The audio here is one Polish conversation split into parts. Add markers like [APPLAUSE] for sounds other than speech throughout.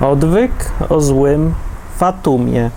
Odwyk o złym Fatumie.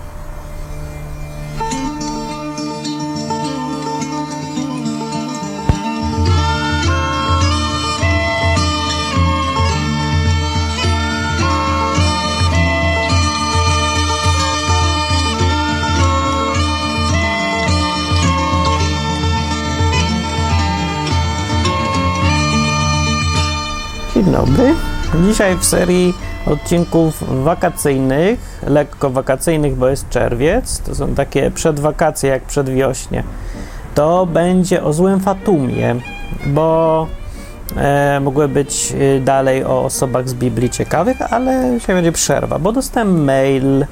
Dzisiaj w serii odcinków wakacyjnych, lekko wakacyjnych, bo jest czerwiec, to są takie przedwakacje jak przedwiośnie, to będzie o złym Fatumie, bo e, mogły być e, dalej o osobach z Biblii ciekawych, ale dzisiaj będzie przerwa, bo dostałem mail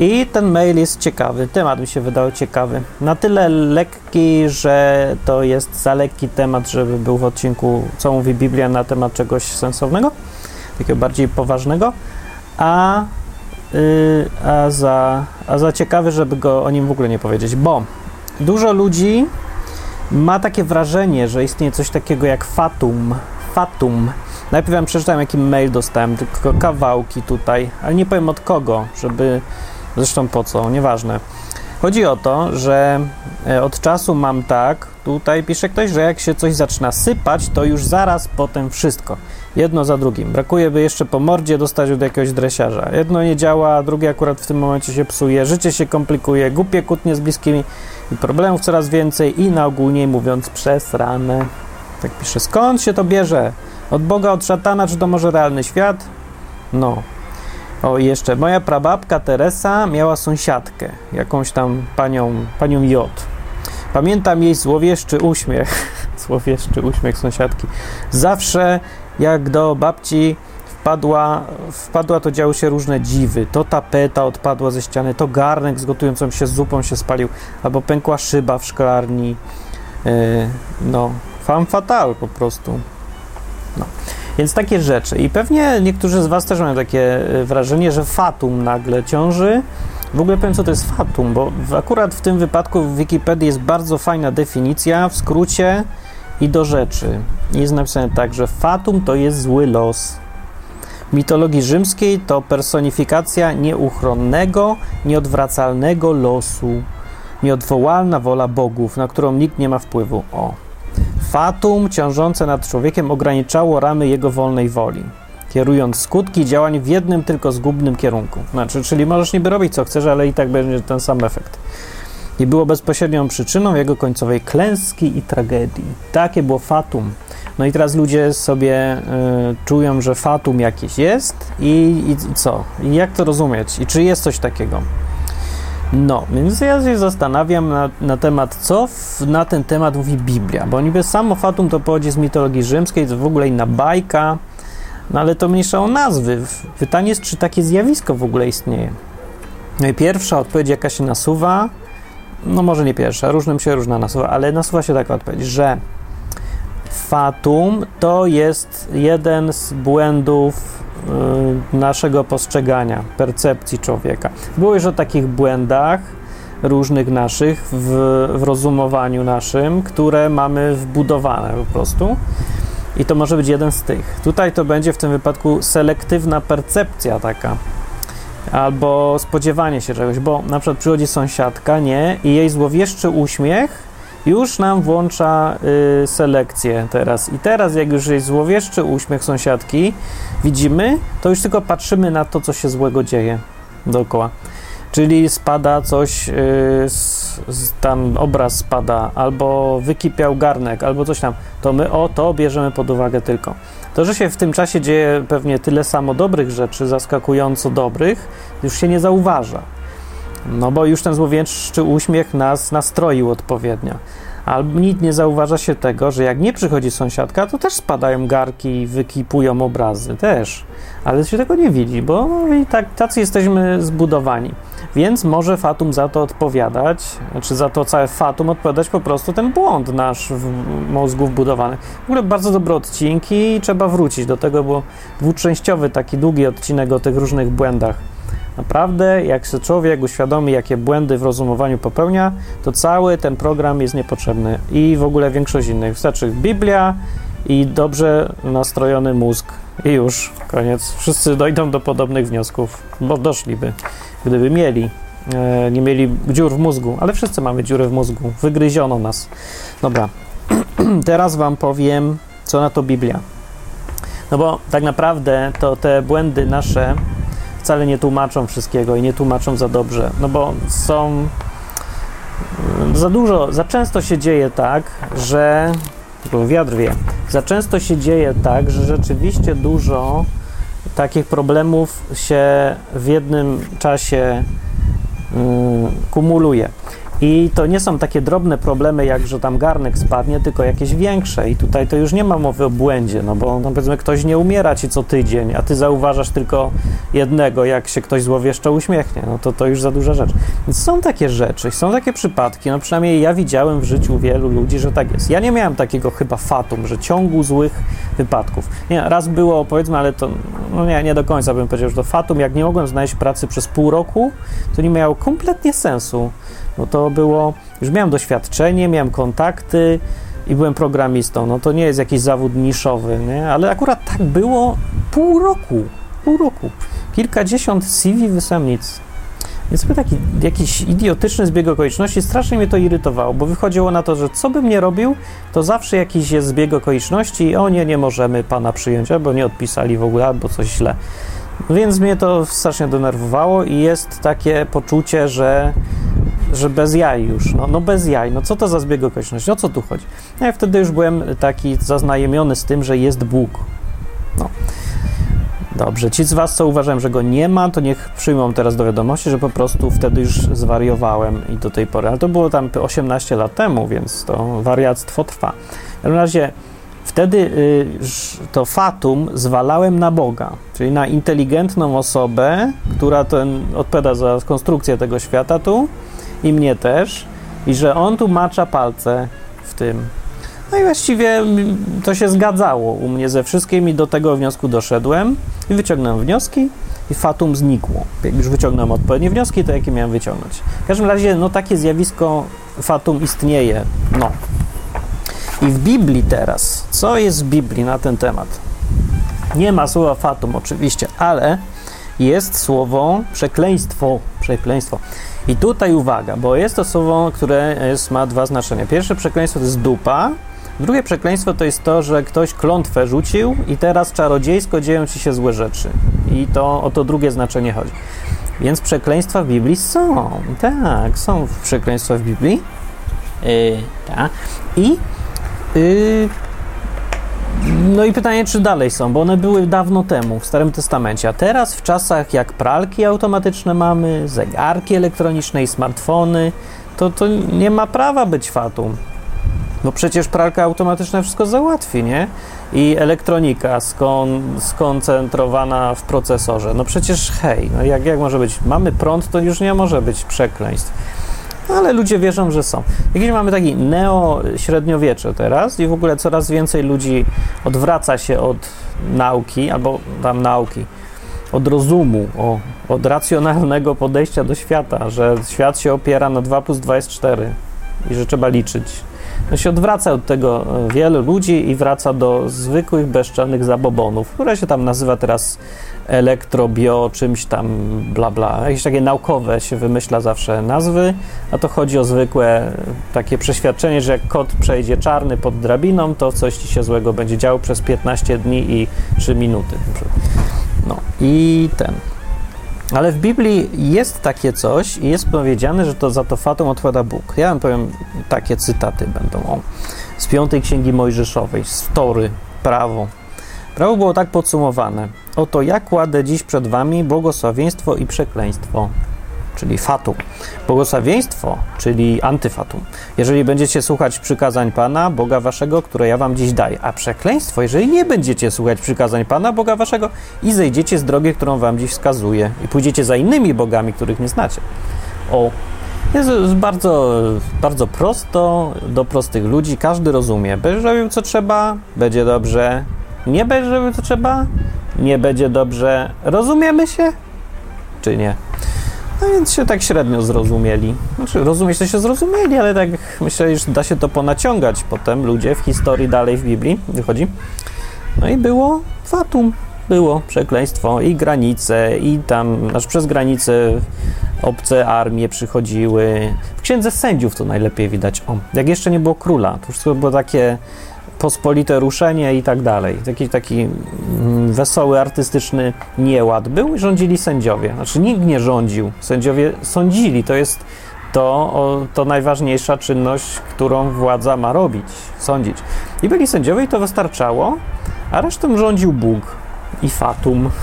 i ten mail jest ciekawy, temat mi się wydał ciekawy. Na tyle lekki, że to jest za lekki temat, żeby był w odcinku Co mówi Biblia na temat czegoś sensownego, takiego bardziej poważnego, a, yy, a, za, a za ciekawy, żeby go o nim w ogóle nie powiedzieć, bo dużo ludzi ma takie wrażenie, że istnieje coś takiego jak fatum. Fatum. Najpierw wam przeczytałem, jaki mail dostałem, tylko kawałki tutaj, ale nie powiem od kogo, żeby Zresztą po co, nieważne. Chodzi o to, że e, od czasu mam tak, tutaj pisze ktoś, że jak się coś zaczyna sypać, to już zaraz potem wszystko. Jedno za drugim. Brakuje, by jeszcze po mordzie dostać od jakiegoś dresiarza. Jedno nie działa, drugie akurat w tym momencie się psuje, życie się komplikuje, głupie kłótnie z bliskimi i problemów coraz więcej i na ogólnie mówiąc przesrane. Tak pisze. Skąd się to bierze? Od Boga, od szatana, czy to może realny świat? No, o, jeszcze moja prababka Teresa miała sąsiadkę, jakąś tam panią, panią J. Pamiętam jej złowieszczy uśmiech, [LAUGHS] złowieszczy uśmiech sąsiadki. Zawsze jak do babci wpadła, wpadła, to działy się różne dziwy. To tapeta odpadła ze ściany, to garnek z gotującą się zupą się spalił, albo pękła szyba w szklarni. Yy, no, fam fatal po prostu. No. Więc takie rzeczy. I pewnie niektórzy z Was też mają takie e, wrażenie, że fatum nagle ciąży. W ogóle powiem, co to jest fatum, bo akurat w tym wypadku w Wikipedii jest bardzo fajna definicja, w skrócie i do rzeczy. Jest napisane tak, że fatum to jest zły los. W mitologii rzymskiej to personifikacja nieuchronnego, nieodwracalnego losu, nieodwołalna wola bogów, na którą nikt nie ma wpływu. O, Fatum ciążące nad człowiekiem ograniczało ramy jego wolnej woli, kierując skutki działań w jednym tylko zgubnym kierunku. Znaczy, czyli możesz niby robić co chcesz, ale i tak będzie ten sam efekt. I było bezpośrednią przyczyną jego końcowej klęski i tragedii. Takie było fatum. No i teraz ludzie sobie y, czują, że fatum jakieś jest i, i, co? I jak to rozumieć? I czy jest coś takiego? No, więc ja się zastanawiam na, na temat, co w, na ten temat mówi Biblia, bo niby samo fatum to pochodzi z mitologii rzymskiej, to w ogóle inna bajka, no ale to mniejsza o nazwy. Pytanie jest, czy takie zjawisko w ogóle istnieje. No i pierwsza odpowiedź, jaka się nasuwa, no może nie pierwsza, różnym się różna nasuwa, ale nasuwa się taka odpowiedź, że fatum to jest jeden z błędów naszego postrzegania, percepcji człowieka. Było już o takich błędach różnych naszych w, w rozumowaniu naszym, które mamy wbudowane po prostu. I to może być jeden z tych. Tutaj to będzie w tym wypadku selektywna percepcja taka, albo spodziewanie się czegoś, bo na przykład przychodzi sąsiadka, nie, i jej złowieszczy uśmiech już nam włącza y, selekcję teraz. I teraz, jak już jest złowieszczy uśmiech sąsiadki, widzimy, to już tylko patrzymy na to, co się złego dzieje dookoła. Czyli spada coś, y, tam obraz spada, albo wykipiał garnek, albo coś tam. To my o to bierzemy pod uwagę tylko. To, że się w tym czasie dzieje pewnie tyle samo dobrych rzeczy, zaskakująco dobrych, już się nie zauważa. No bo już ten złowieszczy uśmiech nas nastroił odpowiednio. Albo nikt nie zauważa się tego, że jak nie przychodzi sąsiadka, to też spadają garki i wykipują obrazy, też. Ale się tego nie widzi, bo no i tak, tacy jesteśmy zbudowani. Więc może Fatum za to odpowiadać, czy za to całe Fatum odpowiadać po prostu ten błąd nasz w mózgu wbudowany. W ogóle bardzo dobre odcinki i trzeba wrócić do tego, bo dwuczęściowy, taki długi odcinek o tych różnych błędach. Naprawdę, jak się człowiek uświadomi, jakie błędy w rozumowaniu popełnia, to cały ten program jest niepotrzebny i w ogóle większość innych. Wystarczy Biblia i dobrze nastrojony mózg i już, koniec. Wszyscy dojdą do podobnych wniosków, bo doszliby, gdyby mieli. E, nie mieli dziur w mózgu, ale wszyscy mamy dziurę w mózgu. Wygryziono nas. Dobra, [CLEARS THROAT] teraz Wam powiem, co na to Biblia. No bo tak naprawdę to te błędy nasze wcale nie tłumaczą wszystkiego i nie tłumaczą za dobrze, no bo są za dużo, za często się dzieje tak, że wiatr wie, za często się dzieje tak, że rzeczywiście dużo takich problemów się w jednym czasie mm, kumuluje. I to nie są takie drobne problemy, jak że tam garnek spadnie, tylko jakieś większe. I tutaj to już nie ma mowy o błędzie, no bo no powiedzmy ktoś nie umiera ci co tydzień, a ty zauważasz tylko jednego, jak się ktoś złowieszczo uśmiechnie, no to to już za duża rzecz. Więc są takie rzeczy, są takie przypadki, no przynajmniej ja widziałem w życiu wielu ludzi, że tak jest. Ja nie miałem takiego chyba fatum, że ciągu złych wypadków. Nie, raz było, powiedzmy, ale to, no nie, nie do końca bym powiedział, że to fatum, jak nie mogłem znaleźć pracy przez pół roku, to nie miało kompletnie sensu no to było, już miałem doświadczenie, miałem kontakty i byłem programistą. No to nie jest jakiś zawód niszowy, nie? ale akurat tak było pół roku, pół roku. Kilkadziesiąt CV wysłałem nic. Więc był taki jakiś idiotyczny zbieg okoliczności, strasznie mnie to irytowało, bo wychodziło na to, że co bym nie robił, to zawsze jakiś jest zbieg okoliczności i o nie, nie możemy pana przyjąć, albo nie odpisali w ogóle, albo coś źle. Więc mnie to strasznie denerwowało i jest takie poczucie, że że bez jaj już, no, no bez jaj, no co to za zbieg okoliczności, o co tu chodzi? No ja wtedy już byłem taki zaznajomiony z tym, że jest Bóg. No. Dobrze, ci z Was, co uważałem, że go nie ma, to niech przyjmą teraz do wiadomości, że po prostu wtedy już zwariowałem i do tej pory, ale to było tam 18 lat temu, więc to wariactwo trwa. W każdym razie wtedy y, to fatum zwalałem na Boga, czyli na inteligentną osobę, która ten, odpowiada za konstrukcję tego świata tu, i mnie też, i że on tu macza palce w tym. No i właściwie to się zgadzało u mnie ze wszystkim i do tego wniosku doszedłem i wyciągnąłem wnioski i fatum znikło. Jak już wyciągnąłem odpowiednie wnioski, to jakie miałem wyciągnąć? W każdym razie, no takie zjawisko fatum istnieje, no. I w Biblii teraz, co jest w Biblii na ten temat? Nie ma słowa fatum oczywiście, ale jest słowo przekleństwo, przekleństwo. I tutaj uwaga, bo jest to słowo, które jest, ma dwa znaczenia. Pierwsze przekleństwo to jest dupa, drugie przekleństwo to jest to, że ktoś klątwę rzucił i teraz czarodziejsko dzieją ci się złe rzeczy. I to o to drugie znaczenie chodzi. Więc przekleństwa w Biblii są. Tak, są przekleństwa w Biblii. Yy, tak. I yy, no i pytanie, czy dalej są, bo one były dawno temu, w Starym Testamencie, a teraz w czasach jak pralki automatyczne mamy, zegarki elektroniczne i smartfony, to, to nie ma prawa być fatum. Bo przecież pralka automatyczna wszystko załatwi, nie? I elektronika skon, skoncentrowana w procesorze. No przecież hej, no jak, jak może być? Mamy prąd, to już nie może być przekleństw ale ludzie wierzą, że są. Jakieś mamy taki neo-średniowiecze teraz i w ogóle coraz więcej ludzi odwraca się od nauki, albo tam nauki, od rozumu, o, od racjonalnego podejścia do świata, że świat się opiera na 2 plus 2 jest 4 i że trzeba liczyć. No się odwraca od tego e, wielu ludzi i wraca do zwykłych, bezczelnych zabobonów, które się tam nazywa teraz elektrobio, czymś tam bla bla. Jakieś takie naukowe się wymyśla zawsze nazwy, a to chodzi o zwykłe takie przeświadczenie, że jak kot przejdzie czarny pod drabiną, to coś ci się złego będzie działo przez 15 dni i 3 minuty. No i ten. Ale w Biblii jest takie coś i jest powiedziane, że to za to fatum odpowiada Bóg. Ja wam powiem, takie cytaty będą o, z piątej księgi Mojżeszowej, z Tory, prawo. Prawo było tak podsumowane. Oto ja kładę dziś przed wami błogosławieństwo i przekleństwo, czyli fatum. Błogosławieństwo, czyli antyfatum. Jeżeli będziecie słuchać przykazań Pana, Boga waszego, które ja wam dziś daję, a przekleństwo, jeżeli nie będziecie słuchać przykazań Pana, Boga waszego i zejdziecie z drogi, którą wam dziś wskazuję i pójdziecie za innymi bogami, których nie znacie. O, jest bardzo, bardzo prosto, do prostych ludzi, każdy rozumie. Będziesz robił co trzeba, będzie dobrze. Nie będziesz robił co trzeba, nie będzie dobrze. Rozumiemy się? Czy nie? No więc się tak średnio zrozumieli. Znaczy, rozumieć to się zrozumieli, ale tak myślę, że da się to ponaciągać potem ludzie w historii dalej w Biblii, wychodzi. No i było fatum, było przekleństwo i granice, i tam, aż przez granice obce armie przychodziły. W Księdze Sędziów to najlepiej widać. O, jak jeszcze nie było króla, to wszystko było takie pospolite ruszenie i tak dalej. Taki, taki mm, wesoły, artystyczny nieład był i rządzili sędziowie. Znaczy nikt nie rządził, sędziowie sądzili. To jest to, o, to najważniejsza czynność, którą władza ma robić, sądzić. I byli sędziowie i to wystarczało, a resztą rządził Bóg i Fatum. [LAUGHS]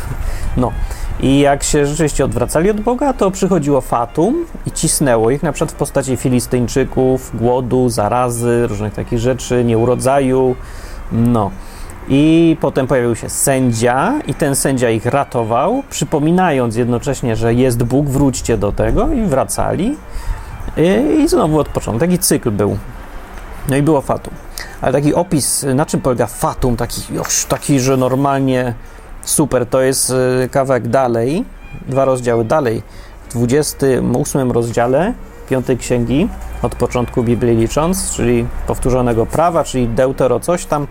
No. I jak się rzeczywiście odwracali od Boga, to przychodziło fatum i cisnęło ich, na przykład w postaci Filistyńczyków, głodu, zarazy, różnych takich rzeczy, nieurodzaju. No. I potem pojawił się sędzia, i ten sędzia ich ratował, przypominając jednocześnie, że jest Bóg, wróćcie do tego, i wracali. I, znowu od początku. Taki cykl był. No i było fatum. Ale taki opis, na czym polega fatum, taki, taki że normalnie super, to jest y, kawałek dalej, dwa rozdziały dalej, w 28 rozdziale piątej księgi, od początku Biblii licząc, czyli powtórzonego prawa, czyli deutero coś tam.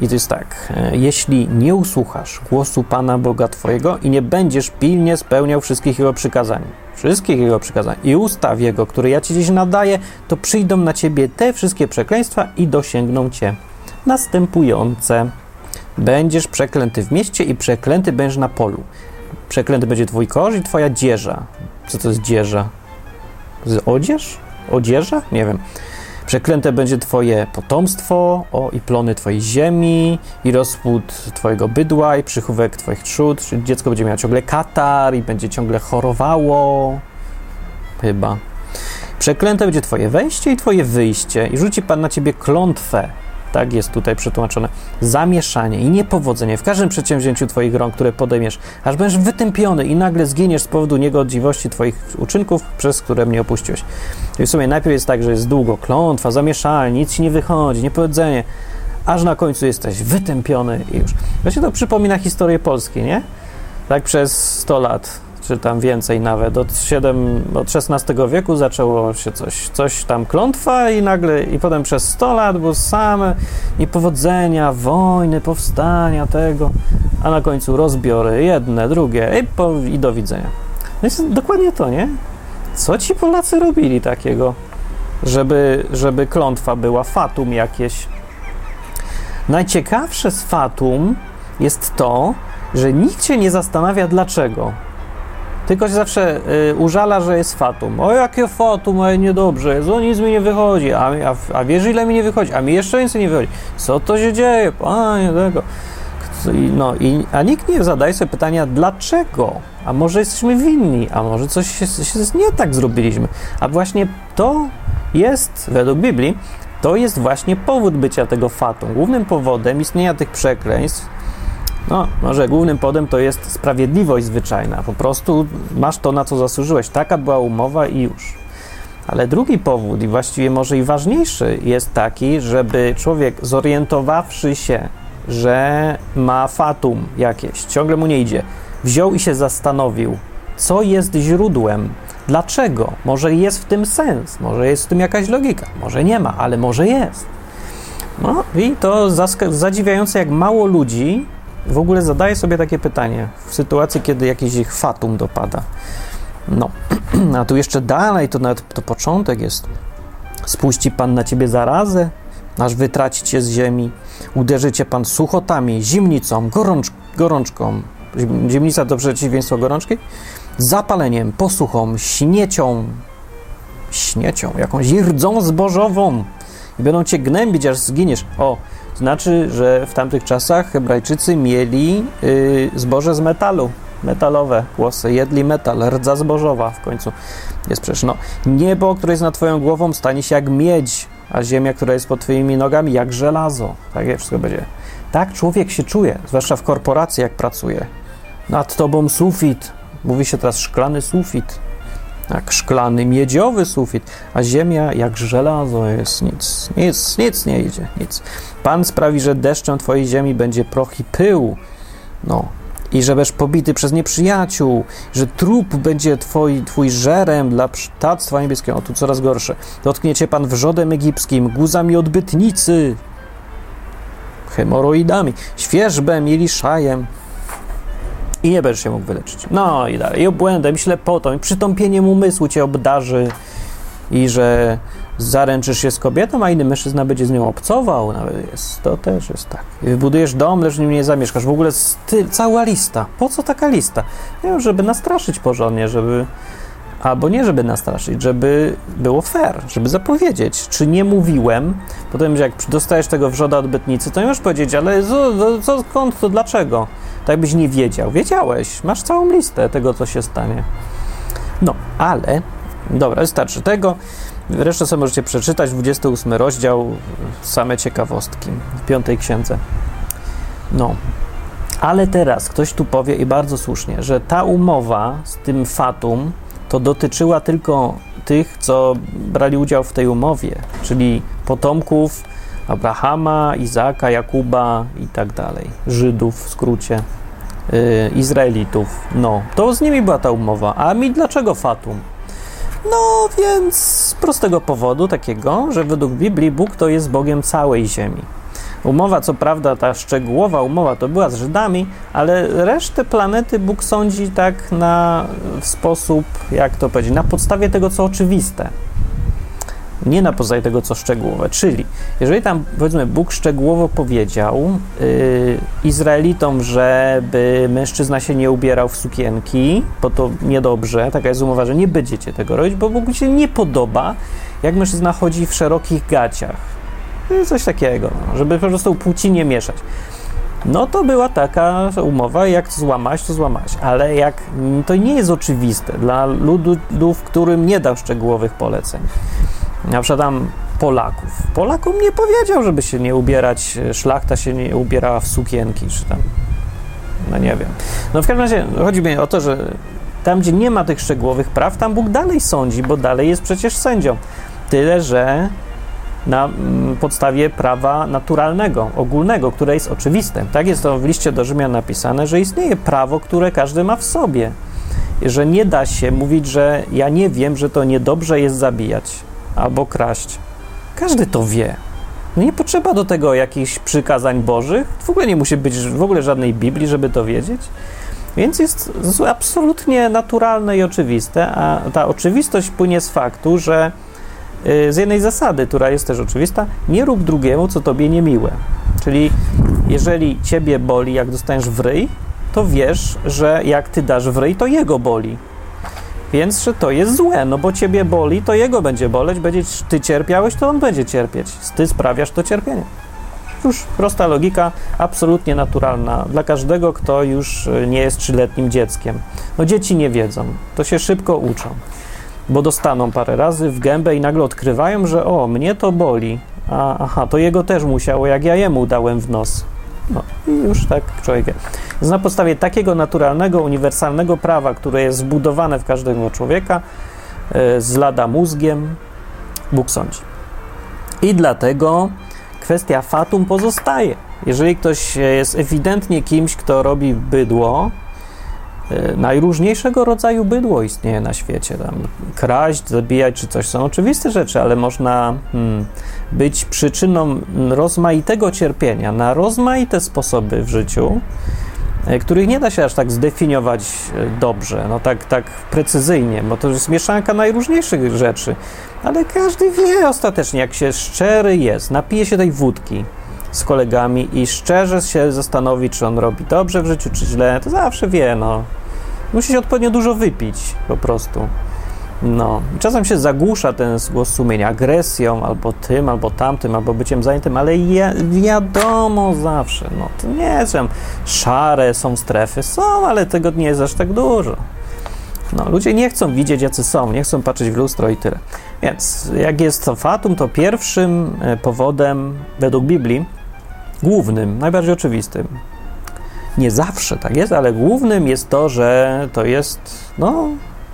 I to jest tak, e, jeśli nie usłuchasz głosu Pana Boga Twojego i nie będziesz pilnie spełniał wszystkich Jego przykazań, wszystkich Jego przykazań i ustaw Jego, które ja Ci dziś nadaję, to przyjdą na Ciebie te wszystkie przekleństwa i dosięgną Cię. Następujące. Będziesz przeklęty w mieście i przeklęty będziesz na polu. Przeklęty będzie twój kosz i twoja dzieża. Co to jest dzieża? Jest odzież? Odzieża? Nie wiem. Przeklęte będzie twoje potomstwo, o i plony twojej ziemi, i rozpłód twojego bydła, i przychówek twoich trzód, czyli dziecko będzie miało ciągle katar i będzie ciągle chorowało. Chyba. Przeklęte będzie twoje wejście i twoje wyjście, i rzuci Pan na ciebie klątwę, tak jest tutaj przetłumaczone, zamieszanie i niepowodzenie w każdym przedsięwzięciu Twoich rąk, które podejmiesz, aż będziesz wytępiony i nagle zginiesz z powodu niegodziwości Twoich uczynków, przez które mnie opuściłeś. I w sumie najpierw jest tak, że jest długo klątwa, zamieszanie, nic ci nie wychodzi, niepowodzenie, aż na końcu jesteś wytępiony i już. Właśnie to przypomina historię Polski, nie? Tak przez 100 lat czy tam więcej nawet. Od, 7, od XVI wieku zaczęło się coś, coś tam klątwa i nagle, i potem przez 100 lat było same niepowodzenia, wojny, powstania tego, a na końcu rozbiory, jedne, drugie i, po, i do widzenia. No jest dokładnie to, nie? Co ci Polacy robili takiego, żeby, żeby klątwa była, fatum jakieś? Najciekawsze z fatum jest to, że nikt się nie zastanawia dlaczego. Tylko się zawsze y, użala, że jest fatum. O, jakie fatum, ale niedobrze jest, o, nic mi nie wychodzi. A, a, a wiesz, ile mi nie wychodzi? A mi jeszcze nic nie wychodzi. Co to się dzieje? Panie tego. No, i, a nikt nie zadaje sobie pytania, dlaczego? A może jesteśmy winni? A może coś się, się nie tak zrobiliśmy? A właśnie to jest, według Biblii, to jest właśnie powód bycia tego fatum. Głównym powodem istnienia tych przekleństw no, może głównym powodem to jest sprawiedliwość zwyczajna. Po prostu masz to, na co zasłużyłeś. Taka była umowa i już. Ale drugi powód, i właściwie może i ważniejszy, jest taki, żeby człowiek zorientowawszy się, że ma fatum jakieś, ciągle mu nie idzie, wziął i się zastanowił, co jest źródłem, dlaczego, może jest w tym sens, może jest w tym jakaś logika, może nie ma, ale może jest. No i to zadziwiające, jak mało ludzi w ogóle zadaję sobie takie pytanie w sytuacji, kiedy jakiś ich fatum dopada. No, [CLEARS THROAT] a tu jeszcze dalej, to nawet to początek jest. Spuści Pan na ciebie zarazę, aż wytraci cię z ziemi. Uderzy cię Pan suchotami, zimnicą, gorącz, gorączką. Zimnica to przeciwieństwo gorączki. Zapaleniem, posuchą, śniecią, śniecią, jakąś rdzą zbożową. I będą cię gnębić, aż zginiesz. O, znaczy, że w tamtych czasach Hebrajczycy mieli y, zboże z metalu, metalowe głosy, jedli metal, rdza zbożowa w końcu. Jest przecież, no, niebo, które jest nad twoją głową stanie się jak miedź, a ziemia, która jest pod twoimi nogami jak żelazo. Tak wszystko będzie. Tak człowiek się czuje, zwłaszcza w korporacji, jak pracuje. Nad tobą sufit. Mówi się teraz szklany sufit jak szklany, miedziowy sufit, a ziemia jak żelazo jest, nic, nic, nic nie idzie, nic. Pan sprawi, że deszczem twojej ziemi będzie proch i pył. No, i że będziesz pobity przez nieprzyjaciół, że trup będzie twoi, twój żerem dla ptactwa niebieskiego. O, tu coraz gorsze. Dotkniecie pan wrzodem egipskim, guzami odbytnicy, hemoroidami, świeżbem i liszajem. I nie będziesz się mógł wyleczyć. No i dalej. I obłędem, i ślepotą, i przytąpieniem umysłu cię obdarzy i że zaręczysz się z kobietą, a inny mężczyzna będzie z nią obcował, nawet jest, to też jest tak. I wybudujesz dom, lecz w nim nie zamieszkasz. W ogóle styl, cała lista. Po co taka lista? Nie, żeby nastraszyć porządnie, żeby... Albo nie, żeby nastraszyć, żeby było fair, żeby zapowiedzieć. Czy nie mówiłem? Potem, jak dostajesz tego wrzoda odbytnicy, to nie możesz powiedzieć, ale co, co, skąd, to dlaczego? Tak byś nie wiedział. Wiedziałeś, masz całą listę tego, co się stanie. No, ale, dobra, wystarczy tego. Resztę sobie możecie przeczytać, 28 rozdział, same ciekawostki w piątej księdze. No, ale teraz ktoś tu powie i bardzo słusznie, że ta umowa z tym fatum to dotyczyła tylko tych, co brali udział w tej umowie, czyli potomków Abrahama, Izaka, Jakuba i tak dalej, Żydów w skrócie, yy, Izraelitów. No, to z nimi była ta umowa. A mi dlaczego fatum? No więc z prostego powodu takiego, że według Biblii Bóg to jest Bogiem całej ziemi. Umowa, co prawda, ta szczegółowa umowa to była z Żydami, ale resztę planety Bóg sądzi tak na w sposób, jak to powiedzieć, na podstawie tego, co oczywiste. Nie na podstawie tego, co szczegółowe. Czyli, jeżeli tam, powiedzmy, Bóg szczegółowo powiedział yy, Izraelitom, żeby mężczyzna się nie ubierał w sukienki, bo to niedobrze, taka jest umowa, że nie będziecie tego robić, bo Bóg się nie podoba, jak mężczyzna chodzi w szerokich gaciach Coś takiego, no, żeby po prostu płci nie mieszać. No to była taka umowa, jak złamać, to złamać. Ale jak to nie jest oczywiste dla ludów, którym nie dał szczegółowych poleceń. Na przykład tam Polaków. Polakom nie powiedział, żeby się nie ubierać, szlachta się nie ubierała w sukienki, czy tam. No nie wiem. No w każdym razie chodzi mi o to, że tam, gdzie nie ma tych szczegółowych praw, tam Bóg dalej sądzi, bo dalej jest przecież sędzią. Tyle, że na mm, podstawie prawa naturalnego, ogólnego, które jest oczywiste. Tak jest to w liście do Rzymian napisane, że istnieje prawo, które każdy ma w sobie. Że nie da się mówić, że ja nie wiem, że to niedobrze jest zabijać albo kraść. Każdy to wie. No nie potrzeba do tego jakichś przykazań bożych. W ogóle nie musi być w ogóle żadnej Biblii, żeby to wiedzieć. Więc jest absolutnie naturalne i oczywiste, a ta oczywistość płynie z faktu, że z jednej zasady, która jest też oczywista, nie rób drugiemu, co tobie niemiłe. Czyli jeżeli ciebie boli, jak dostaniesz w ryj, to wiesz, że jak ty dasz w ryj, to jego boli. Więc, że to jest złe, no bo ciebie boli, to jego będzie boleć, będziesz ty cierpiałeś, to on będzie cierpieć. Ty sprawiasz to cierpienie. Już prosta logika, absolutnie naturalna dla każdego, kto już y, nie jest trzyletnim dzieckiem. No dzieci nie wiedzą, to się szybko uczą bo dostaną parę razy w gębę i nagle odkrywają, że o, mnie to boli. A, aha, to jego też musiało, jak ja jemu dałem w nos. No i już tak człowiek. Więc na podstawie takiego naturalnego, uniwersalnego prawa, które jest zbudowane w każdego człowieka, yy, z lada mózgiem, Bóg sądzi. I dlatego kwestia fatum pozostaje. Jeżeli ktoś jest ewidentnie kimś, kto robi bydło, E, najróżniejszego rodzaju bydło istnieje na świecie. Tam kraść, zabijać czy coś są oczywiste rzeczy, ale można hmm, być przyczyną rozmaitego cierpienia na rozmaite sposoby w życiu, e, których nie da się aż tak zdefiniować e, dobrze, no tak, tak precyzyjnie, bo to jest mieszanka najróżniejszych rzeczy. Ale każdy wie ostatecznie, jak się szczery jest, napije się tej wódki z kolegami i szczerze się zastanowi, czy on robi dobrze w życiu, czy źle, to zawsze wie, no. Musi się odpowiednio dużo wypić, po prostu. No, czasem się zagłusza ten głos sumienia agresją, albo tym, albo tamtym, albo byciem zajętym, ale ja, wiadomo zawsze, no to nie jest, szare są strefy, są, ale tego nie jest aż tak dużo. No, ludzie nie chcą widzieć, jacy są, nie chcą patrzeć w lustro i tyle. Więc jak jest to fatum, to pierwszym e, powodem według Biblii głównym, najbardziej oczywistym. Nie zawsze tak jest, ale głównym jest to, że to jest no,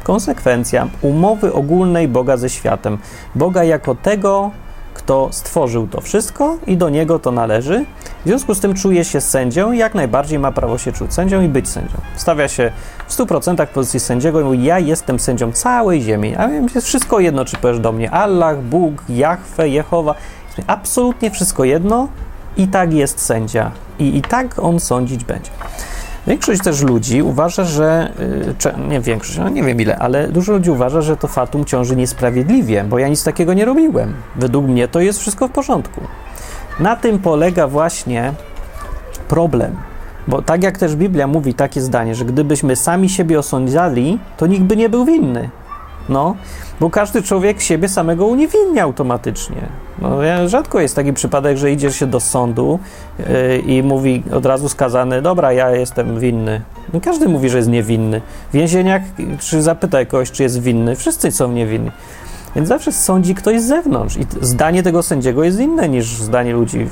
konsekwencja umowy ogólnej Boga ze światem. Boga jako tego, kto stworzył to wszystko i do niego to należy. W związku z tym czuje się sędzią i jak najbardziej ma prawo się czuć sędzią i być sędzią. Stawia się w 100% w pozycji sędziego i mówi: Ja jestem sędzią całej ziemi. A więc jest wszystko jedno, czy powiesz do mnie Allah, Bóg, Jahwe, Jehowa. Absolutnie wszystko jedno i tak jest sędzia. I, i tak on sądzić będzie. Większość też ludzi uważa, że, y, nie większość, no nie wiem ile, ale dużo ludzi uważa, że to fatum ciąży niesprawiedliwie, bo ja nic takiego nie robiłem. Według mnie to jest wszystko w porządku. Na tym polega właśnie problem. Bo tak jak też Biblia mówi takie zdanie, że gdybyśmy sami siebie osądzali, to nikt by nie był winny. No, bo każdy człowiek siebie samego uniewinnia automatycznie. No, rzadko jest taki przypadek, że idziesz się do sądu yy, i mówi od razu skazany, dobra, ja jestem winny. No, każdy mówi, że jest niewinny. Więzieniak, czy zapytaj kogoś, czy jest winny, wszyscy są niewinni. Więc zawsze sądzi ktoś z zewnątrz i zdanie tego sędziego jest inne niż zdanie ludzi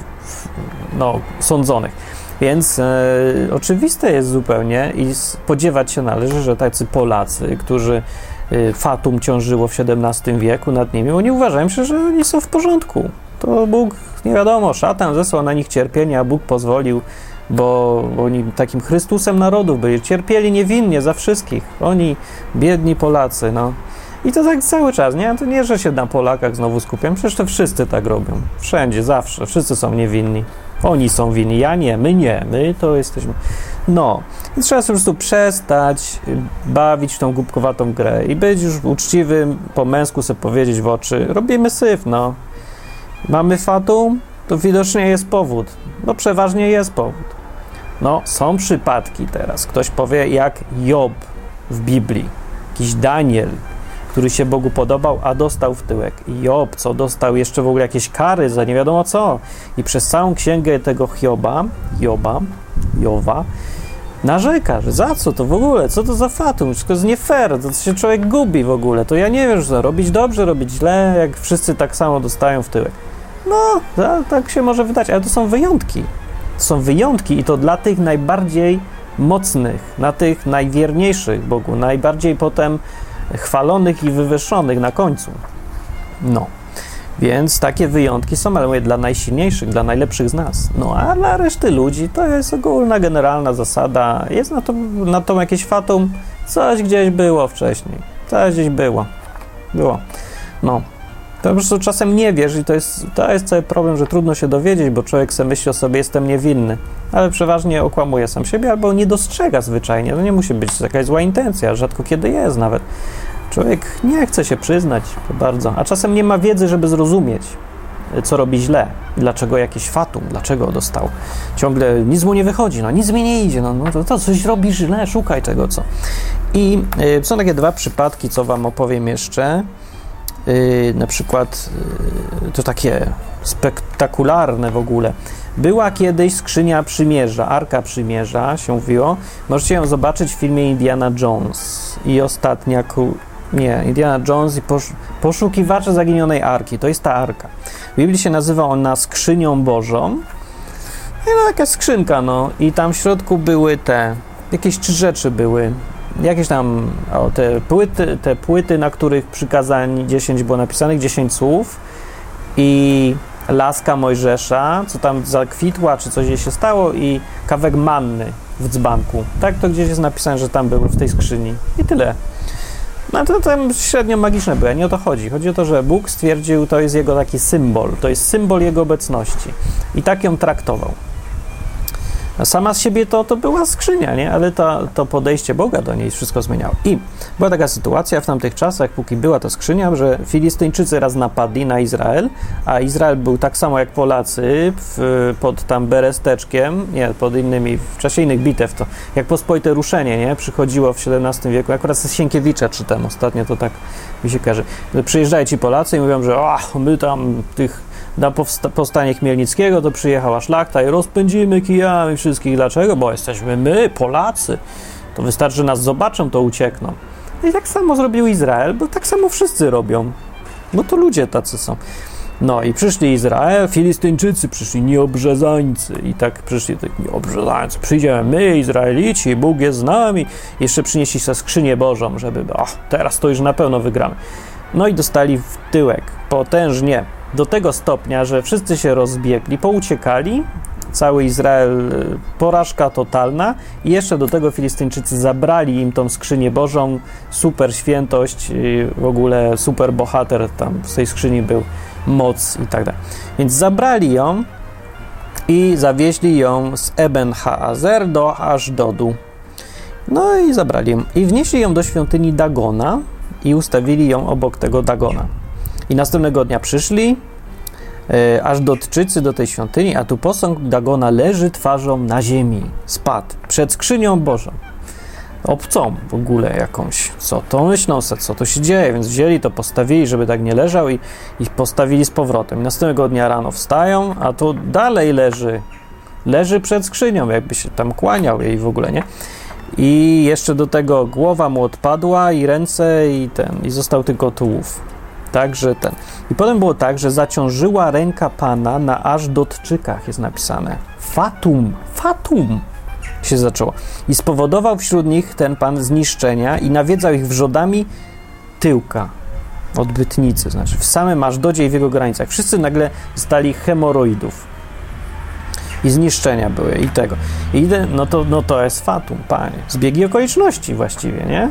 no, sądzonych. Więc e, oczywiste jest zupełnie i spodziewać się należy, że tacy Polacy, którzy fatum ciążyło w XVII wieku nad nimi, oni uważają się, że oni są w porządku. To Bóg, nie wiadomo, szatan zesłał na nich cierpienie, a Bóg pozwolił, bo oni takim Chrystusem narodów byli. Cierpieli niewinnie za wszystkich. Oni, biedni Polacy, no. I to tak cały czas, nie? To nie, że się na Polakach znowu skupiam, przecież to wszyscy tak robią. Wszędzie, zawsze, wszyscy są niewinni. Oni są winni, ja nie, my nie, my to jesteśmy. No, i trzeba po prostu przestać bawić w tą głupkowatą grę i być już uczciwym, po męsku sobie powiedzieć w oczy, robimy syf, no. Mamy fatum, to widocznie jest powód. No przeważnie jest powód. No, są przypadki teraz. Ktoś powie, jak Job w Biblii, jakiś Daniel, który się Bogu podobał, a dostał w tyłek. Job, co dostał jeszcze w ogóle jakieś kary za nie wiadomo co. I przez całą księgę tego Hioba, Joba, Jowa, narzeka, że za co to w ogóle, co to za fatum, wszystko jest nie fair, to się człowiek gubi w ogóle, to ja nie wiem, że robić dobrze, robić źle, jak wszyscy tak samo dostają w tyłek. No, tak się może wydać, ale to są wyjątki. To są wyjątki i to dla tych najbardziej mocnych, na tych najwierniejszych Bogu, najbardziej potem chwalonych i wywyższonych na końcu. No. Więc takie wyjątki są, ale mówię, dla najsilniejszych, dla najlepszych z nas. No a dla reszty ludzi to jest ogólna, generalna zasada. Jest na to, na to jakieś fatum, coś gdzieś było wcześniej. Coś gdzieś było. Było. No. To po prostu czasem nie wiesz i to jest, to jest cały problem, że trudno się dowiedzieć, bo człowiek sobie myśli o sobie, jestem niewinny, ale przeważnie okłamuje sam siebie albo nie dostrzega zwyczajnie. To nie musi być jakaś zła intencja, rzadko kiedy jest nawet. Człowiek nie chce się przyznać bardzo, a czasem nie ma wiedzy, żeby zrozumieć, co robi źle, dlaczego jakiś fatum, dlaczego dostał. Ciągle nic mu nie wychodzi, no nic mi nie idzie, no, no to, to coś robi źle, szukaj tego, co. I y, są takie dwa przypadki, co wam opowiem jeszcze. Y, na przykład y, to takie spektakularne w ogóle. Była kiedyś skrzynia przymierza, arka przymierza się mówiło. Możecie ją zobaczyć w filmie Indiana Jones i ostatnia nie, Indiana Jones i posz, poszukiwacze zaginionej arki. To jest ta arka. W Biblii się nazywa ona skrzynią Bożą. I no, taka skrzynka, no. I tam w środku były te, jakieś trzy rzeczy były. Jakieś tam, o, te płyty, te płyty, na których przykazań 10 było napisanych, 10 słów. I laska Mojżesza, co tam zakwitła, czy coś jej się stało, i kawek manny w dzbanku. Tak to gdzieś jest napisane, że tam były w tej skrzyni. I tyle. No to tam średnio magiczne były, nie o to chodzi. Chodzi o to, że Bóg stwierdził, to jest jego taki symbol, to jest symbol jego obecności. I tak ją traktował. Sama z siebie to, to była skrzynia, nie? ale to, to podejście Boga do niej wszystko zmieniało. I była taka sytuacja w tamtych czasach, póki była ta skrzynia, że Filistyńczycy raz napadli na Izrael, a Izrael był tak samo jak Polacy w, pod tam Beresteczkiem, nie, pod innymi, w czasie innych bitew, to jak pospolite ruszenie, nie? Przychodziło w XVII wieku, akurat z Sienkiewicza czytam ostatnio, to tak mi się każe. Przyjeżdżają ci Polacy i mówią, że o, my tam tych na powstanie Chmielnickiego to przyjechała szlachta i rozpędzimy kijami wszystkich. Dlaczego? Bo jesteśmy my, Polacy. To wystarczy, nas zobaczą, to uciekną. I tak samo zrobił Izrael, bo tak samo wszyscy robią. Bo to ludzie tacy są. No i przyszli Izrael, Filistyńczycy przyszli, nieobrzezańcy. I tak przyszli tak nieobrzezańcy. Przyjdziemy my, Izraelici, Bóg jest z nami. Jeszcze przynieśli sobie skrzynię Bożą, żeby, o, teraz to już na pewno wygramy. No i dostali w tyłek, potężnie do tego stopnia, że wszyscy się rozbiegli, pouciekali, cały Izrael, y, porażka totalna i jeszcze do tego Filistyńczycy zabrali im tą skrzynię Bożą, super świętość, w ogóle super bohater tam w tej skrzyni był, moc i tak dalej. Więc zabrali ją i zawieźli ją z Eben Haazer do Ażdodu. No i zabrali ją. I wnieśli ją do świątyni Dagona i ustawili ją obok tego Dagona. I następnego dnia przyszli, e, aż dotczycy do tej świątyni, a tu posąg Dagona leży twarzą na ziemi. Spadł przed skrzynią Bożą. Obcą w ogóle jakąś. Co to myślą co to się dzieje? Więc wzięli to, postawili, żeby tak nie leżał i ich postawili z powrotem. I następnego dnia rano wstają, a tu dalej leży. Leży przed skrzynią, jakby się tam kłaniał jej w ogóle, nie? I jeszcze do tego głowa mu odpadła i ręce i ten, i został tylko tułów. Także ten. I potem było tak, że zaciążyła ręka Pana na aż dotczykach, jest napisane. Fatum, fatum się zaczęło. I spowodował wśród nich ten Pan zniszczenia i nawiedzał ich wrzodami tyłka, odbytnicy, znaczy w samym Ażdodzie i w jego granicach. Wszyscy nagle stali hemoroidów i zniszczenia były i tego. I no to, no to jest fatum, panie. Zbiegi okoliczności właściwie, nie?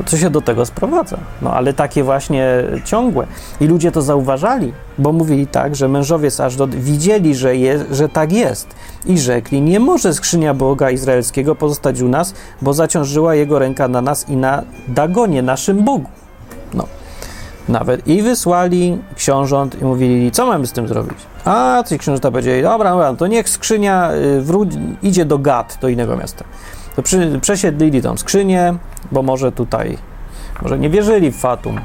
No co się do tego sprowadza? No ale takie właśnie ciągłe. I ludzie to zauważali, bo mówili tak, że mężowie z Ażdod widzieli, że, je, że tak jest i rzekli, nie może skrzynia Boga Izraelskiego pozostać u nas, bo zaciążyła jego ręka na nas i na Dagonie, naszym Bogu. No. Nawet i wysłali książąt i mówili, co mamy z tym zrobić? A ci książęta powiedzieli, dobra, dobra, to niech skrzynia y, wróć, idzie do Gad, do innego miasta. To przy, przesiedlili tą skrzynię, bo może tutaj, może nie wierzyli w Fatum.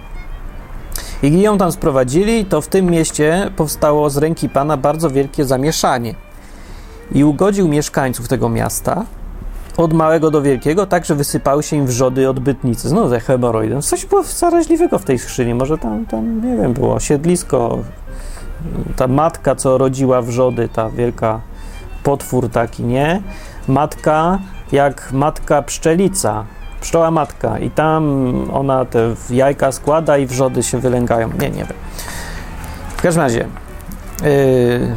I gdy ją tam sprowadzili, to w tym mieście powstało z ręki Pana bardzo wielkie zamieszanie. I ugodził mieszkańców tego miasta, od małego do wielkiego, tak, że wysypały się im wrzody odbytnicy. Znowu ze hemoroidem. Coś było zaraźliwego w tej skrzyni. Może tam, tam, nie wiem, było siedlisko, ta matka, co rodziła wrzody, ta wielka potwór taki, nie? Matka jak matka pszczelica, pszczoła matka i tam ona te jajka składa i wrzody się wylęgają. Nie, nie wiem. W każdym razie yy,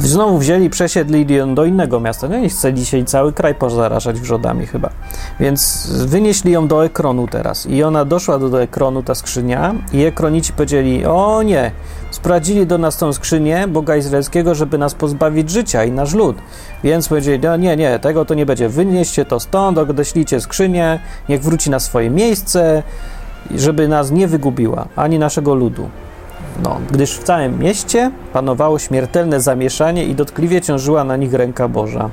Znowu wzięli, przesiedli ją do innego miasta. No i chce dzisiaj cały kraj pozarażać wrzodami chyba. Więc wynieśli ją do Ekronu teraz. I ona doszła do, do Ekronu, ta skrzynia i Ekronici powiedzieli, o nie, sprowadzili do nas tą skrzynię Boga Izraelskiego, żeby nas pozbawić życia i nasz lud. Więc powiedzieli, no nie, nie, tego to nie będzie. Wynieście to stąd, odeślijcie skrzynię, niech wróci na swoje miejsce, żeby nas nie wygubiła, ani naszego ludu. No, gdyż w całym mieście panowało śmiertelne zamieszanie i dotkliwie ciążyła na nich ręka Boża.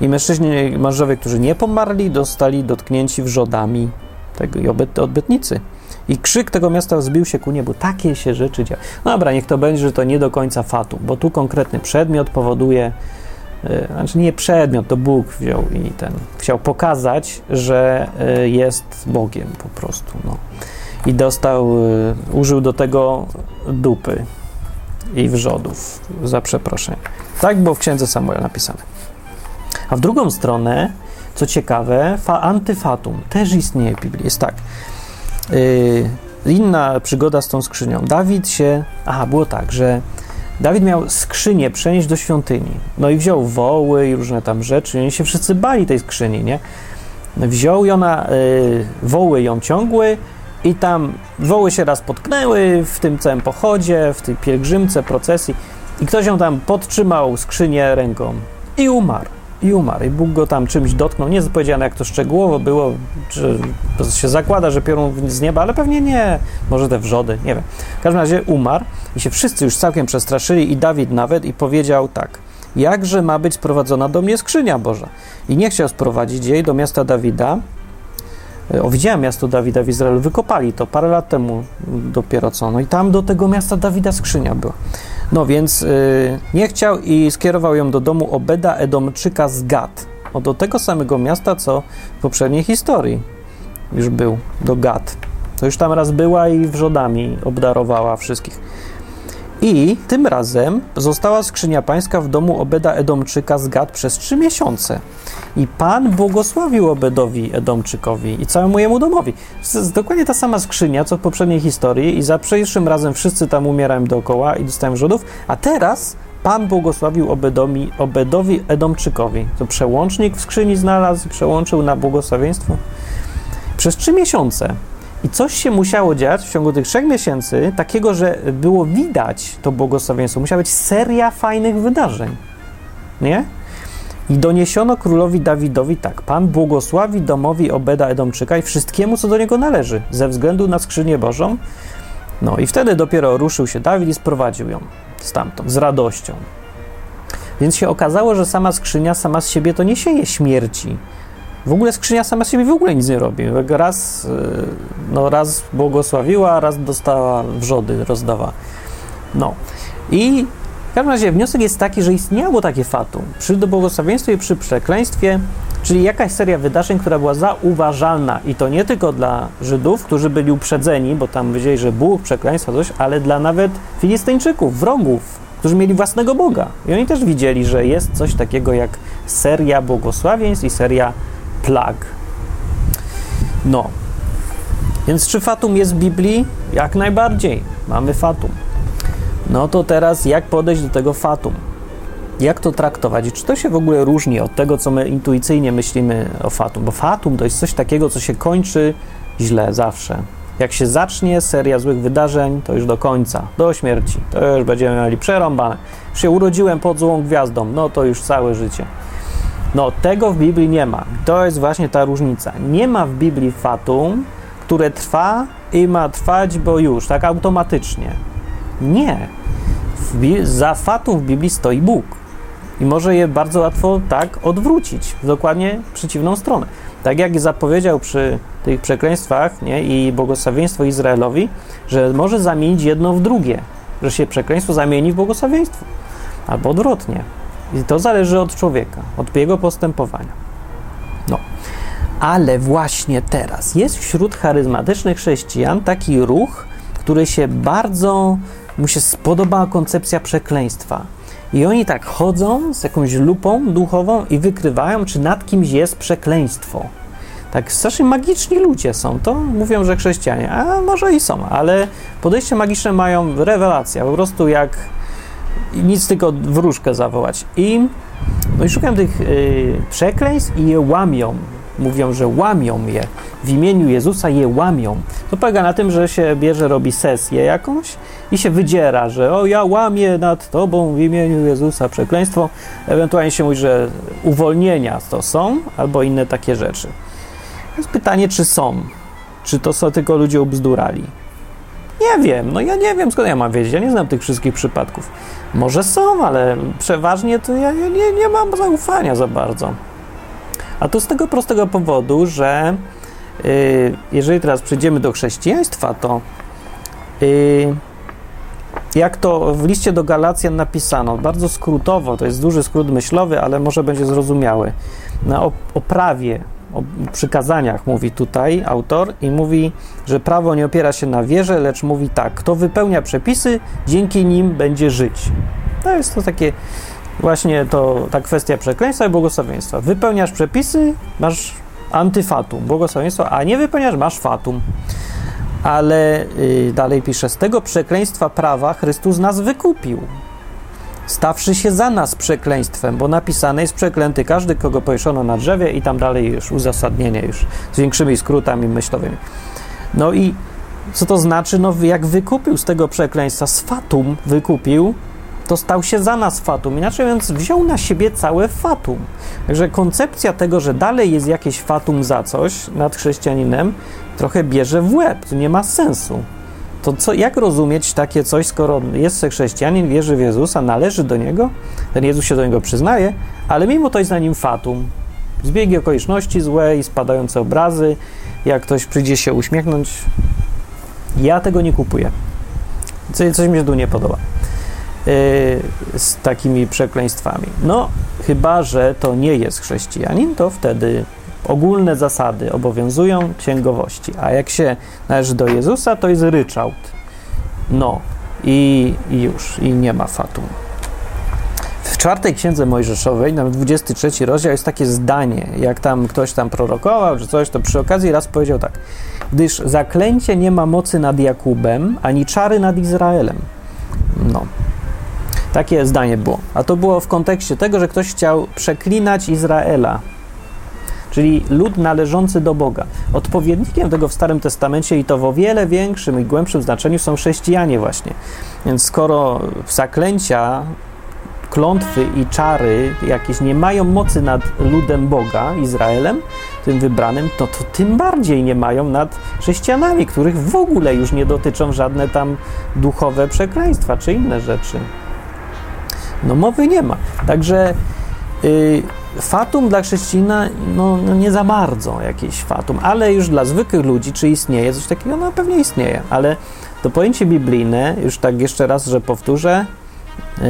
I mężczyźni, mężowie, którzy nie pomarli, dostali dotknięci wrzodami tego i odbytnicy. I krzyk tego miasta zbił się ku niebu. Takie się rzeczy dzieją. No dobra, niech to będzie, że to nie do końca fatu, bo tu konkretny przedmiot powoduje, yy, znaczy nie przedmiot, to Bóg wziął i ten, chciał pokazać, że yy, jest Bogiem po prostu. No i dostał, y, użył do tego dupy i wrzodów, za przeproszenie. Tak było w księdze Samuela napisane. A w drugą stronę, co ciekawe, fa antyfatum też istnieje w Biblii. Jest tak. Yy, inna przygoda z tą skrzynią. Dawid się. Aha, było tak, że Dawid miał skrzynię przenieść do świątyni. No i wziął woły i różne tam rzeczy. I oni się wszyscy bali tej skrzyni, nie? Wziął ją na. Yy, woły ją ciągły, i tam woły się raz potknęły w tym całym pochodzie, w tej pielgrzymce, procesji. I ktoś ją tam podtrzymał skrzynię ręką i umarł. I umarł. I Bóg go tam czymś dotknął. Nie jest powiedziane, jak to szczegółowo było, czy się zakłada, że piorun z nieba, ale pewnie nie. Może te wrzody, nie wiem. W każdym razie umarł i się wszyscy już całkiem przestraszyli, i Dawid nawet, i powiedział tak. Jakże ma być sprowadzona do mnie skrzynia Boża? I nie chciał sprowadzić jej do miasta Dawida, E, o, widziałem miasto Dawida w Izraelu, wykopali to parę lat temu dopiero co. No i tam do tego miasta Dawida skrzynia była. No więc yy, nie chciał i skierował ją do domu Obeda Edomczyka z Gad. O, do tego samego miasta, co w poprzedniej historii już był, do Gad. To już tam raz była i wrzodami obdarowała wszystkich. I tym razem została skrzynia pańska w domu Obeda Edomczyka z Gad przez trzy miesiące. I Pan błogosławił Obedowi Edomczykowi i całemu jemu domowi. Jest dokładnie ta sama skrzynia, co w poprzedniej historii i za pierwszym razem wszyscy tam umierałem dookoła i dostałem rzodów, a teraz Pan błogosławił Obedomi, Obedowi Edomczykowi. To przełącznik w skrzyni znalazł przełączył na błogosławieństwo. Przez trzy miesiące. I coś się musiało dziać w ciągu tych trzech miesięcy, takiego, że było widać to błogosławieństwo. Musiała być seria fajnych wydarzeń. Nie? I doniesiono królowi Dawidowi tak: Pan błogosławi domowi Obeda Edomczyka i wszystkiemu, co do niego należy, ze względu na skrzynię Bożą. No i wtedy dopiero ruszył się Dawid i sprowadził ją stamtąd z radością. Więc się okazało, że sama skrzynia sama z siebie to nie sieje śmierci. W ogóle skrzynia sama z siebie w ogóle nic nie robi. Raz, y, no, raz błogosławiła, raz dostała wrzody, rozdawała. No. I w każdym razie wniosek jest taki, że istniało takie fatum przy błogosławieństwie i przy przekleństwie, czyli jakaś seria wydarzeń, która była zauważalna i to nie tylko dla Żydów, którzy byli uprzedzeni, bo tam wiedzieli, że Bóg, przekleństwa, coś, ale dla nawet Filistyńczyków, wrogów, którzy mieli własnego Boga. I oni też widzieli, że jest coś takiego jak seria błogosławieństw i seria plag. No. Więc czy fatum jest w Biblii? Jak najbardziej. Mamy fatum. No to teraz jak podejść do tego fatum? Jak to traktować? I czy to się w ogóle różni od tego, co my intuicyjnie myślimy o fatum? Bo fatum to jest coś takiego, co się kończy źle zawsze. Jak się zacznie seria złych wydarzeń, to już do końca, do śmierci. To już będziemy mieli przerąbane. Już się urodziłem pod złą gwiazdą, no to już całe życie. No, tego w Biblii nie ma. To jest właśnie ta różnica. Nie ma w Biblii fatum, które trwa i ma trwać, bo już, tak automatycznie. Nie. za fatum w Biblii stoi Bóg. I może je bardzo łatwo tak odwrócić, w dokładnie przeciwną stronę. Tak jak zapowiedział przy tych przekleństwach nie, i błogosławieństwo Izraelowi, że może zamienić jedno w drugie, że się przekleństwo zamieni w błogosławieństwo, albo odwrotnie. I to zależy od człowieka, od jego postępowania. No. Ale właśnie teraz jest wśród charyzmatycznych chrześcijan taki ruch, który się bardzo, mu się spodobała koncepcja przekleństwa. I oni tak chodzą z jakąś lupą duchową i wykrywają, czy nad kimś jest przekleństwo. Tak strasznie magiczni ludzie są. To mówią, że chrześcijanie. A może i są, ale podejście magiczne mają rewelacja. Po prostu jak nic tylko wróżkę zawołać. I, no i szukam tych y, przekleństw i je łamią. Mówią, że łamią je. W imieniu Jezusa je łamią. To polega na tym, że się bierze, robi sesję jakąś i się wydziera, że o, ja łamię nad Tobą w imieniu Jezusa przekleństwo. Ewentualnie się mówi, że uwolnienia to są, albo inne takie rzeczy. Jest pytanie, czy są. Czy to są tylko ludzie ubzdurali. Nie wiem, no ja nie wiem, skąd ja mam wiedzieć. Ja nie znam tych wszystkich przypadków. Może są, ale przeważnie to ja nie, nie mam zaufania za bardzo. A to z tego prostego powodu, że yy, jeżeli teraz przejdziemy do chrześcijaństwa, to yy, jak to w liście do Galacjan napisano, bardzo skrótowo, to jest duży skrót myślowy, ale może będzie zrozumiały, na o przykazaniach mówi tutaj autor i mówi, że prawo nie opiera się na wierze, lecz mówi tak, kto wypełnia przepisy, dzięki nim będzie żyć. To jest to takie właśnie to, ta kwestia przekleństwa i błogosławieństwa. Wypełniasz przepisy, masz antyfatum, błogosławieństwo, a nie wypełniasz, masz fatum. Ale yy, dalej pisze, z tego przekleństwa prawa Chrystus nas wykupił stawszy się za nas przekleństwem, bo napisane jest przeklęty każdy, kogo powieszono na drzewie i tam dalej już uzasadnienie już z większymi skrótami myślowymi. No i co to znaczy? No jak wykupił z tego przekleństwa, z fatum wykupił, to stał się za nas fatum. Inaczej mówiąc, wziął na siebie całe fatum. Także koncepcja tego, że dalej jest jakieś fatum za coś nad chrześcijaninem, trochę bierze w łeb. To nie ma sensu. To co, jak rozumieć takie coś, skoro jest chrześcijanin, wierzy w Jezusa, należy do Niego, ten Jezus się do Niego przyznaje, ale mimo to jest na nim fatum. Zbiegi okoliczności złe i spadające obrazy, jak ktoś przyjdzie się uśmiechnąć, ja tego nie kupuję. Co, coś mi się tu nie podoba yy, z takimi przekleństwami. No, chyba, że to nie jest chrześcijanin, to wtedy ogólne zasady obowiązują księgowości, a jak się należy do Jezusa, to jest ryczałt. No, i, i już, i nie ma fatum. W czwartej księdze Mojżeszowej, na 23 rozdział, jest takie zdanie, jak tam ktoś tam prorokował, czy coś, to przy okazji raz powiedział tak: Gdyż zaklęcie nie ma mocy nad Jakubem, ani czary nad Izraelem. No. Takie zdanie było. A to było w kontekście tego, że ktoś chciał przeklinać Izraela, czyli lud należący do Boga. Odpowiednikiem tego w Starym Testamencie i to w o wiele większym i głębszym znaczeniu są chrześcijanie właśnie. Więc skoro zaklęcia, klątwy i czary jakieś nie mają mocy nad ludem Boga, Izraelem, tym wybranym, to, to tym bardziej nie mają nad chrześcijanami, których w ogóle już nie dotyczą żadne tam duchowe przekleństwa czy inne rzeczy. No mowy nie ma. Także y, fatum dla chrześcijana, no, no, nie za bardzo jakieś fatum, ale już dla zwykłych ludzi, czy istnieje coś takiego? No pewnie istnieje, ale to pojęcie biblijne, już tak jeszcze raz, że powtórzę, y,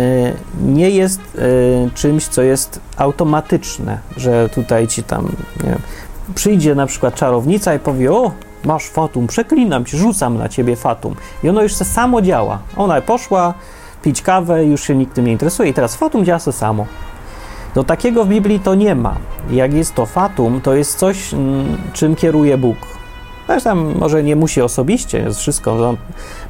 nie jest y, czymś, co jest automatyczne, że tutaj ci tam, wiem, przyjdzie na przykład czarownica i powie, o, masz fatum, przeklinam ci, rzucam na ciebie fatum. I ono już se samo działa. Ona poszła pić kawę, już się nikt tym nie interesuje i teraz fatum działa se samo. Do takiego w Biblii to nie ma. Jak jest to fatum, to jest coś, mm, czym kieruje Bóg. Zresztą może nie musi osobiście, jest wszystko. No,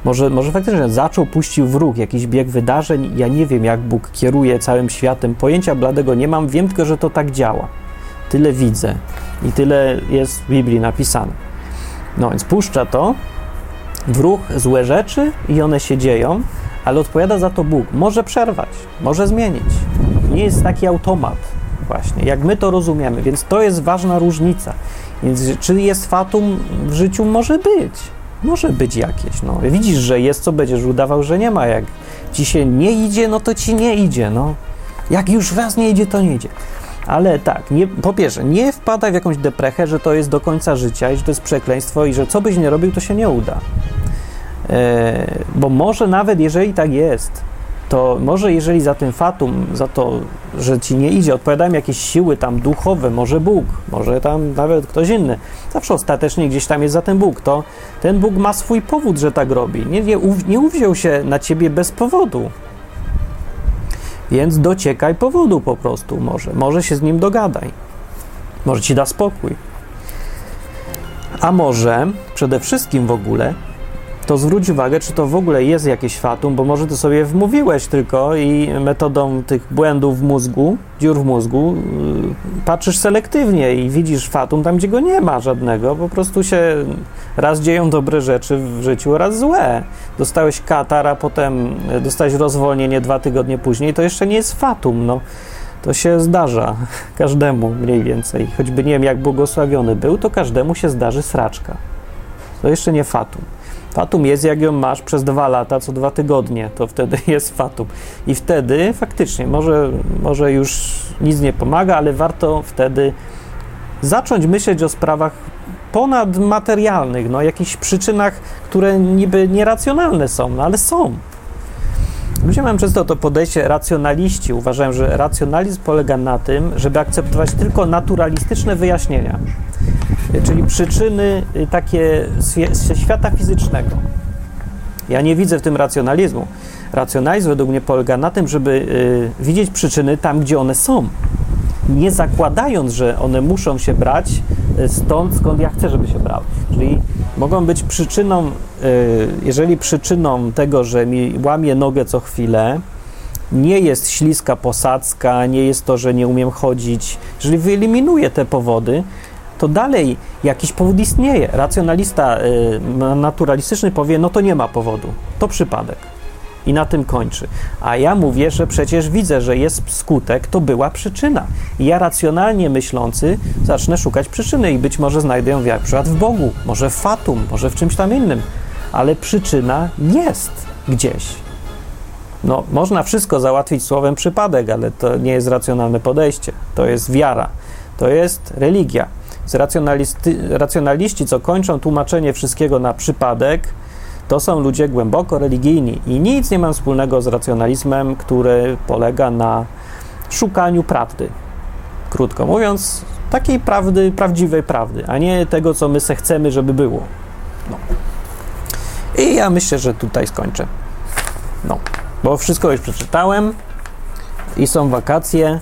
może, może faktycznie zaczął, puścił w ruch jakiś bieg wydarzeń. Ja nie wiem, jak Bóg kieruje całym światem. Pojęcia bladego nie mam, wiem tylko, że to tak działa. Tyle widzę i tyle jest w Biblii napisane. No więc puszcza to w ruch złe rzeczy i one się dzieją, ale odpowiada za to Bóg. Może przerwać, może zmienić. Nie jest taki automat, właśnie, jak my to rozumiemy, więc to jest ważna różnica. Więc czy jest fatum w życiu? Może być. Może być jakieś. No. Widzisz, że jest, co będziesz udawał, że nie ma. Jak ci się nie idzie, no to ci nie idzie. No. Jak już raz nie idzie, to nie idzie. Ale tak, nie, po pierwsze, nie wpadaj w jakąś deprechę, że to jest do końca życia i że to jest przekleństwo i że co byś nie robił, to się nie uda. E, bo może nawet jeżeli tak jest, to może jeżeli za tym fatum, za to, że ci nie idzie, odpowiadają jakieś siły tam duchowe, może Bóg, może tam nawet ktoś inny, zawsze ostatecznie gdzieś tam jest za ten Bóg, to ten Bóg ma swój powód, że tak robi. Nie, nie, nie uwziął się na ciebie bez powodu. Więc dociekaj powodu po prostu może. Może się z nim dogadaj. Może ci da spokój. A może przede wszystkim w ogóle to zwróć uwagę, czy to w ogóle jest jakieś fatum, bo może ty sobie wmówiłeś tylko i metodą tych błędów w mózgu, dziur w mózgu, yy, patrzysz selektywnie i widzisz fatum tam, gdzie go nie ma żadnego. Po prostu się raz dzieją dobre rzeczy w życiu, raz złe. Dostałeś katar, a potem dostałeś rozwolnienie dwa tygodnie później, to jeszcze nie jest fatum, no. To się zdarza [LAUGHS] każdemu mniej więcej. Choćby nie wiem, jak błogosławiony był, to każdemu się zdarzy sraczka. To jeszcze nie fatum. Fatum jest, jak ją masz przez dwa lata, co dwa tygodnie, to wtedy [LAUGHS] jest fatum. I wtedy faktycznie, może, może już nic nie pomaga, ale warto wtedy zacząć myśleć o sprawach ponadmaterialnych, no, jakichś przyczynach, które niby nieracjonalne są, no, ale są. Ludzie mają często to podejście racjonaliści. Uważają, że racjonalizm polega na tym, żeby akceptować tylko naturalistyczne wyjaśnienia czyli przyczyny y, takie ze świata fizycznego. Ja nie widzę w tym racjonalizmu. Racjonalizm według mnie polega na tym, żeby y, widzieć przyczyny tam, gdzie one są, nie zakładając, że one muszą się brać y, stąd, skąd ja chcę, żeby się brały. Czyli mogą być przyczyną, jeżeli przyczyną tego, że mi łamie nogę co chwilę, nie jest śliska posadzka, nie jest to, że nie umiem chodzić. Jeżeli wyeliminuję te powody, to dalej jakiś powód istnieje. Racjonalista y, naturalistyczny powie, no to nie ma powodu, to przypadek. I na tym kończy. A ja mówię, że przecież widzę, że jest skutek, to była przyczyna. I ja racjonalnie myślący zacznę szukać przyczyny i być może znajdę ją jak przykład w Bogu, może w fatum, może w czymś tam innym. Ale przyczyna jest gdzieś. No, można wszystko załatwić słowem przypadek, ale to nie jest racjonalne podejście. To jest wiara. To jest religia racjonaliści, co kończą tłumaczenie wszystkiego na przypadek, to są ludzie głęboko religijni i nic nie ma wspólnego z racjonalizmem, który polega na szukaniu prawdy. Krótko mówiąc, takiej prawdy, prawdziwej prawdy, a nie tego, co my se chcemy, żeby było. No. I ja myślę, że tutaj skończę. No, bo wszystko już przeczytałem i są wakacje.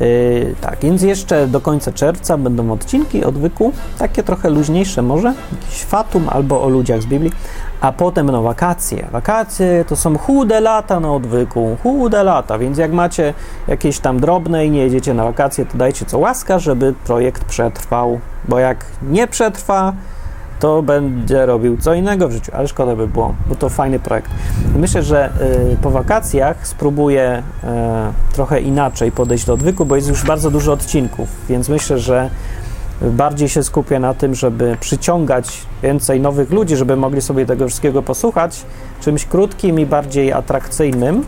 Yy, tak, więc jeszcze do końca czerwca będą odcinki odwyku, takie trochę luźniejsze może, jakiś fatum albo o ludziach z Biblii, a potem będą wakacje. Wakacje to są chude lata na odwyku, chude lata, więc jak macie jakieś tam drobne i nie jedziecie na wakacje, to dajcie co łaska, żeby projekt przetrwał, bo jak nie przetrwa, to będzie robił co innego w życiu, ale szkoda by było, bo to fajny projekt. Myślę, że y, po wakacjach spróbuję y, trochę inaczej podejść do odwyku, bo jest już bardzo dużo odcinków, więc myślę, że bardziej się skupię na tym, żeby przyciągać więcej nowych ludzi, żeby mogli sobie tego wszystkiego posłuchać czymś krótkim i bardziej atrakcyjnym,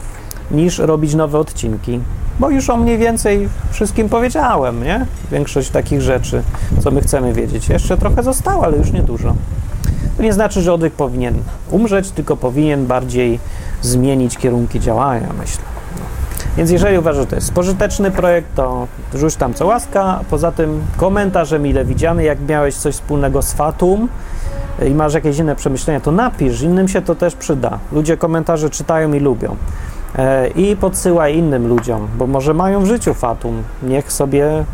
niż robić nowe odcinki. Bo już o mniej więcej wszystkim powiedziałem, nie? Większość takich rzeczy, co my chcemy wiedzieć. Jeszcze trochę zostało, ale już niedużo. To nie znaczy, że odwyk powinien umrzeć, tylko powinien bardziej zmienić kierunki działania, myślę. Więc jeżeli uważasz, że to jest pożyteczny projekt, to rzuć tam co łaska. Poza tym komentarze mile widziany. Jak miałeś coś wspólnego z Fatum i masz jakieś inne przemyślenia, to napisz. Innym się to też przyda. Ludzie komentarze czytają i lubią. E, I podsyłaj innym ludziom, bo może mają w życiu Fatum. Niech sobie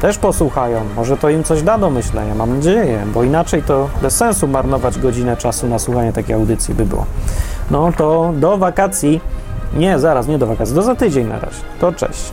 też posłuchają. Może to im coś da do myślenia, mam nadzieję, bo inaczej to bez sensu marnować godzinę czasu na słuchanie takiej audycji by było. No to do wakacji. Nie, zaraz, nie do wakacji, do za tydzień na razie. To cześć.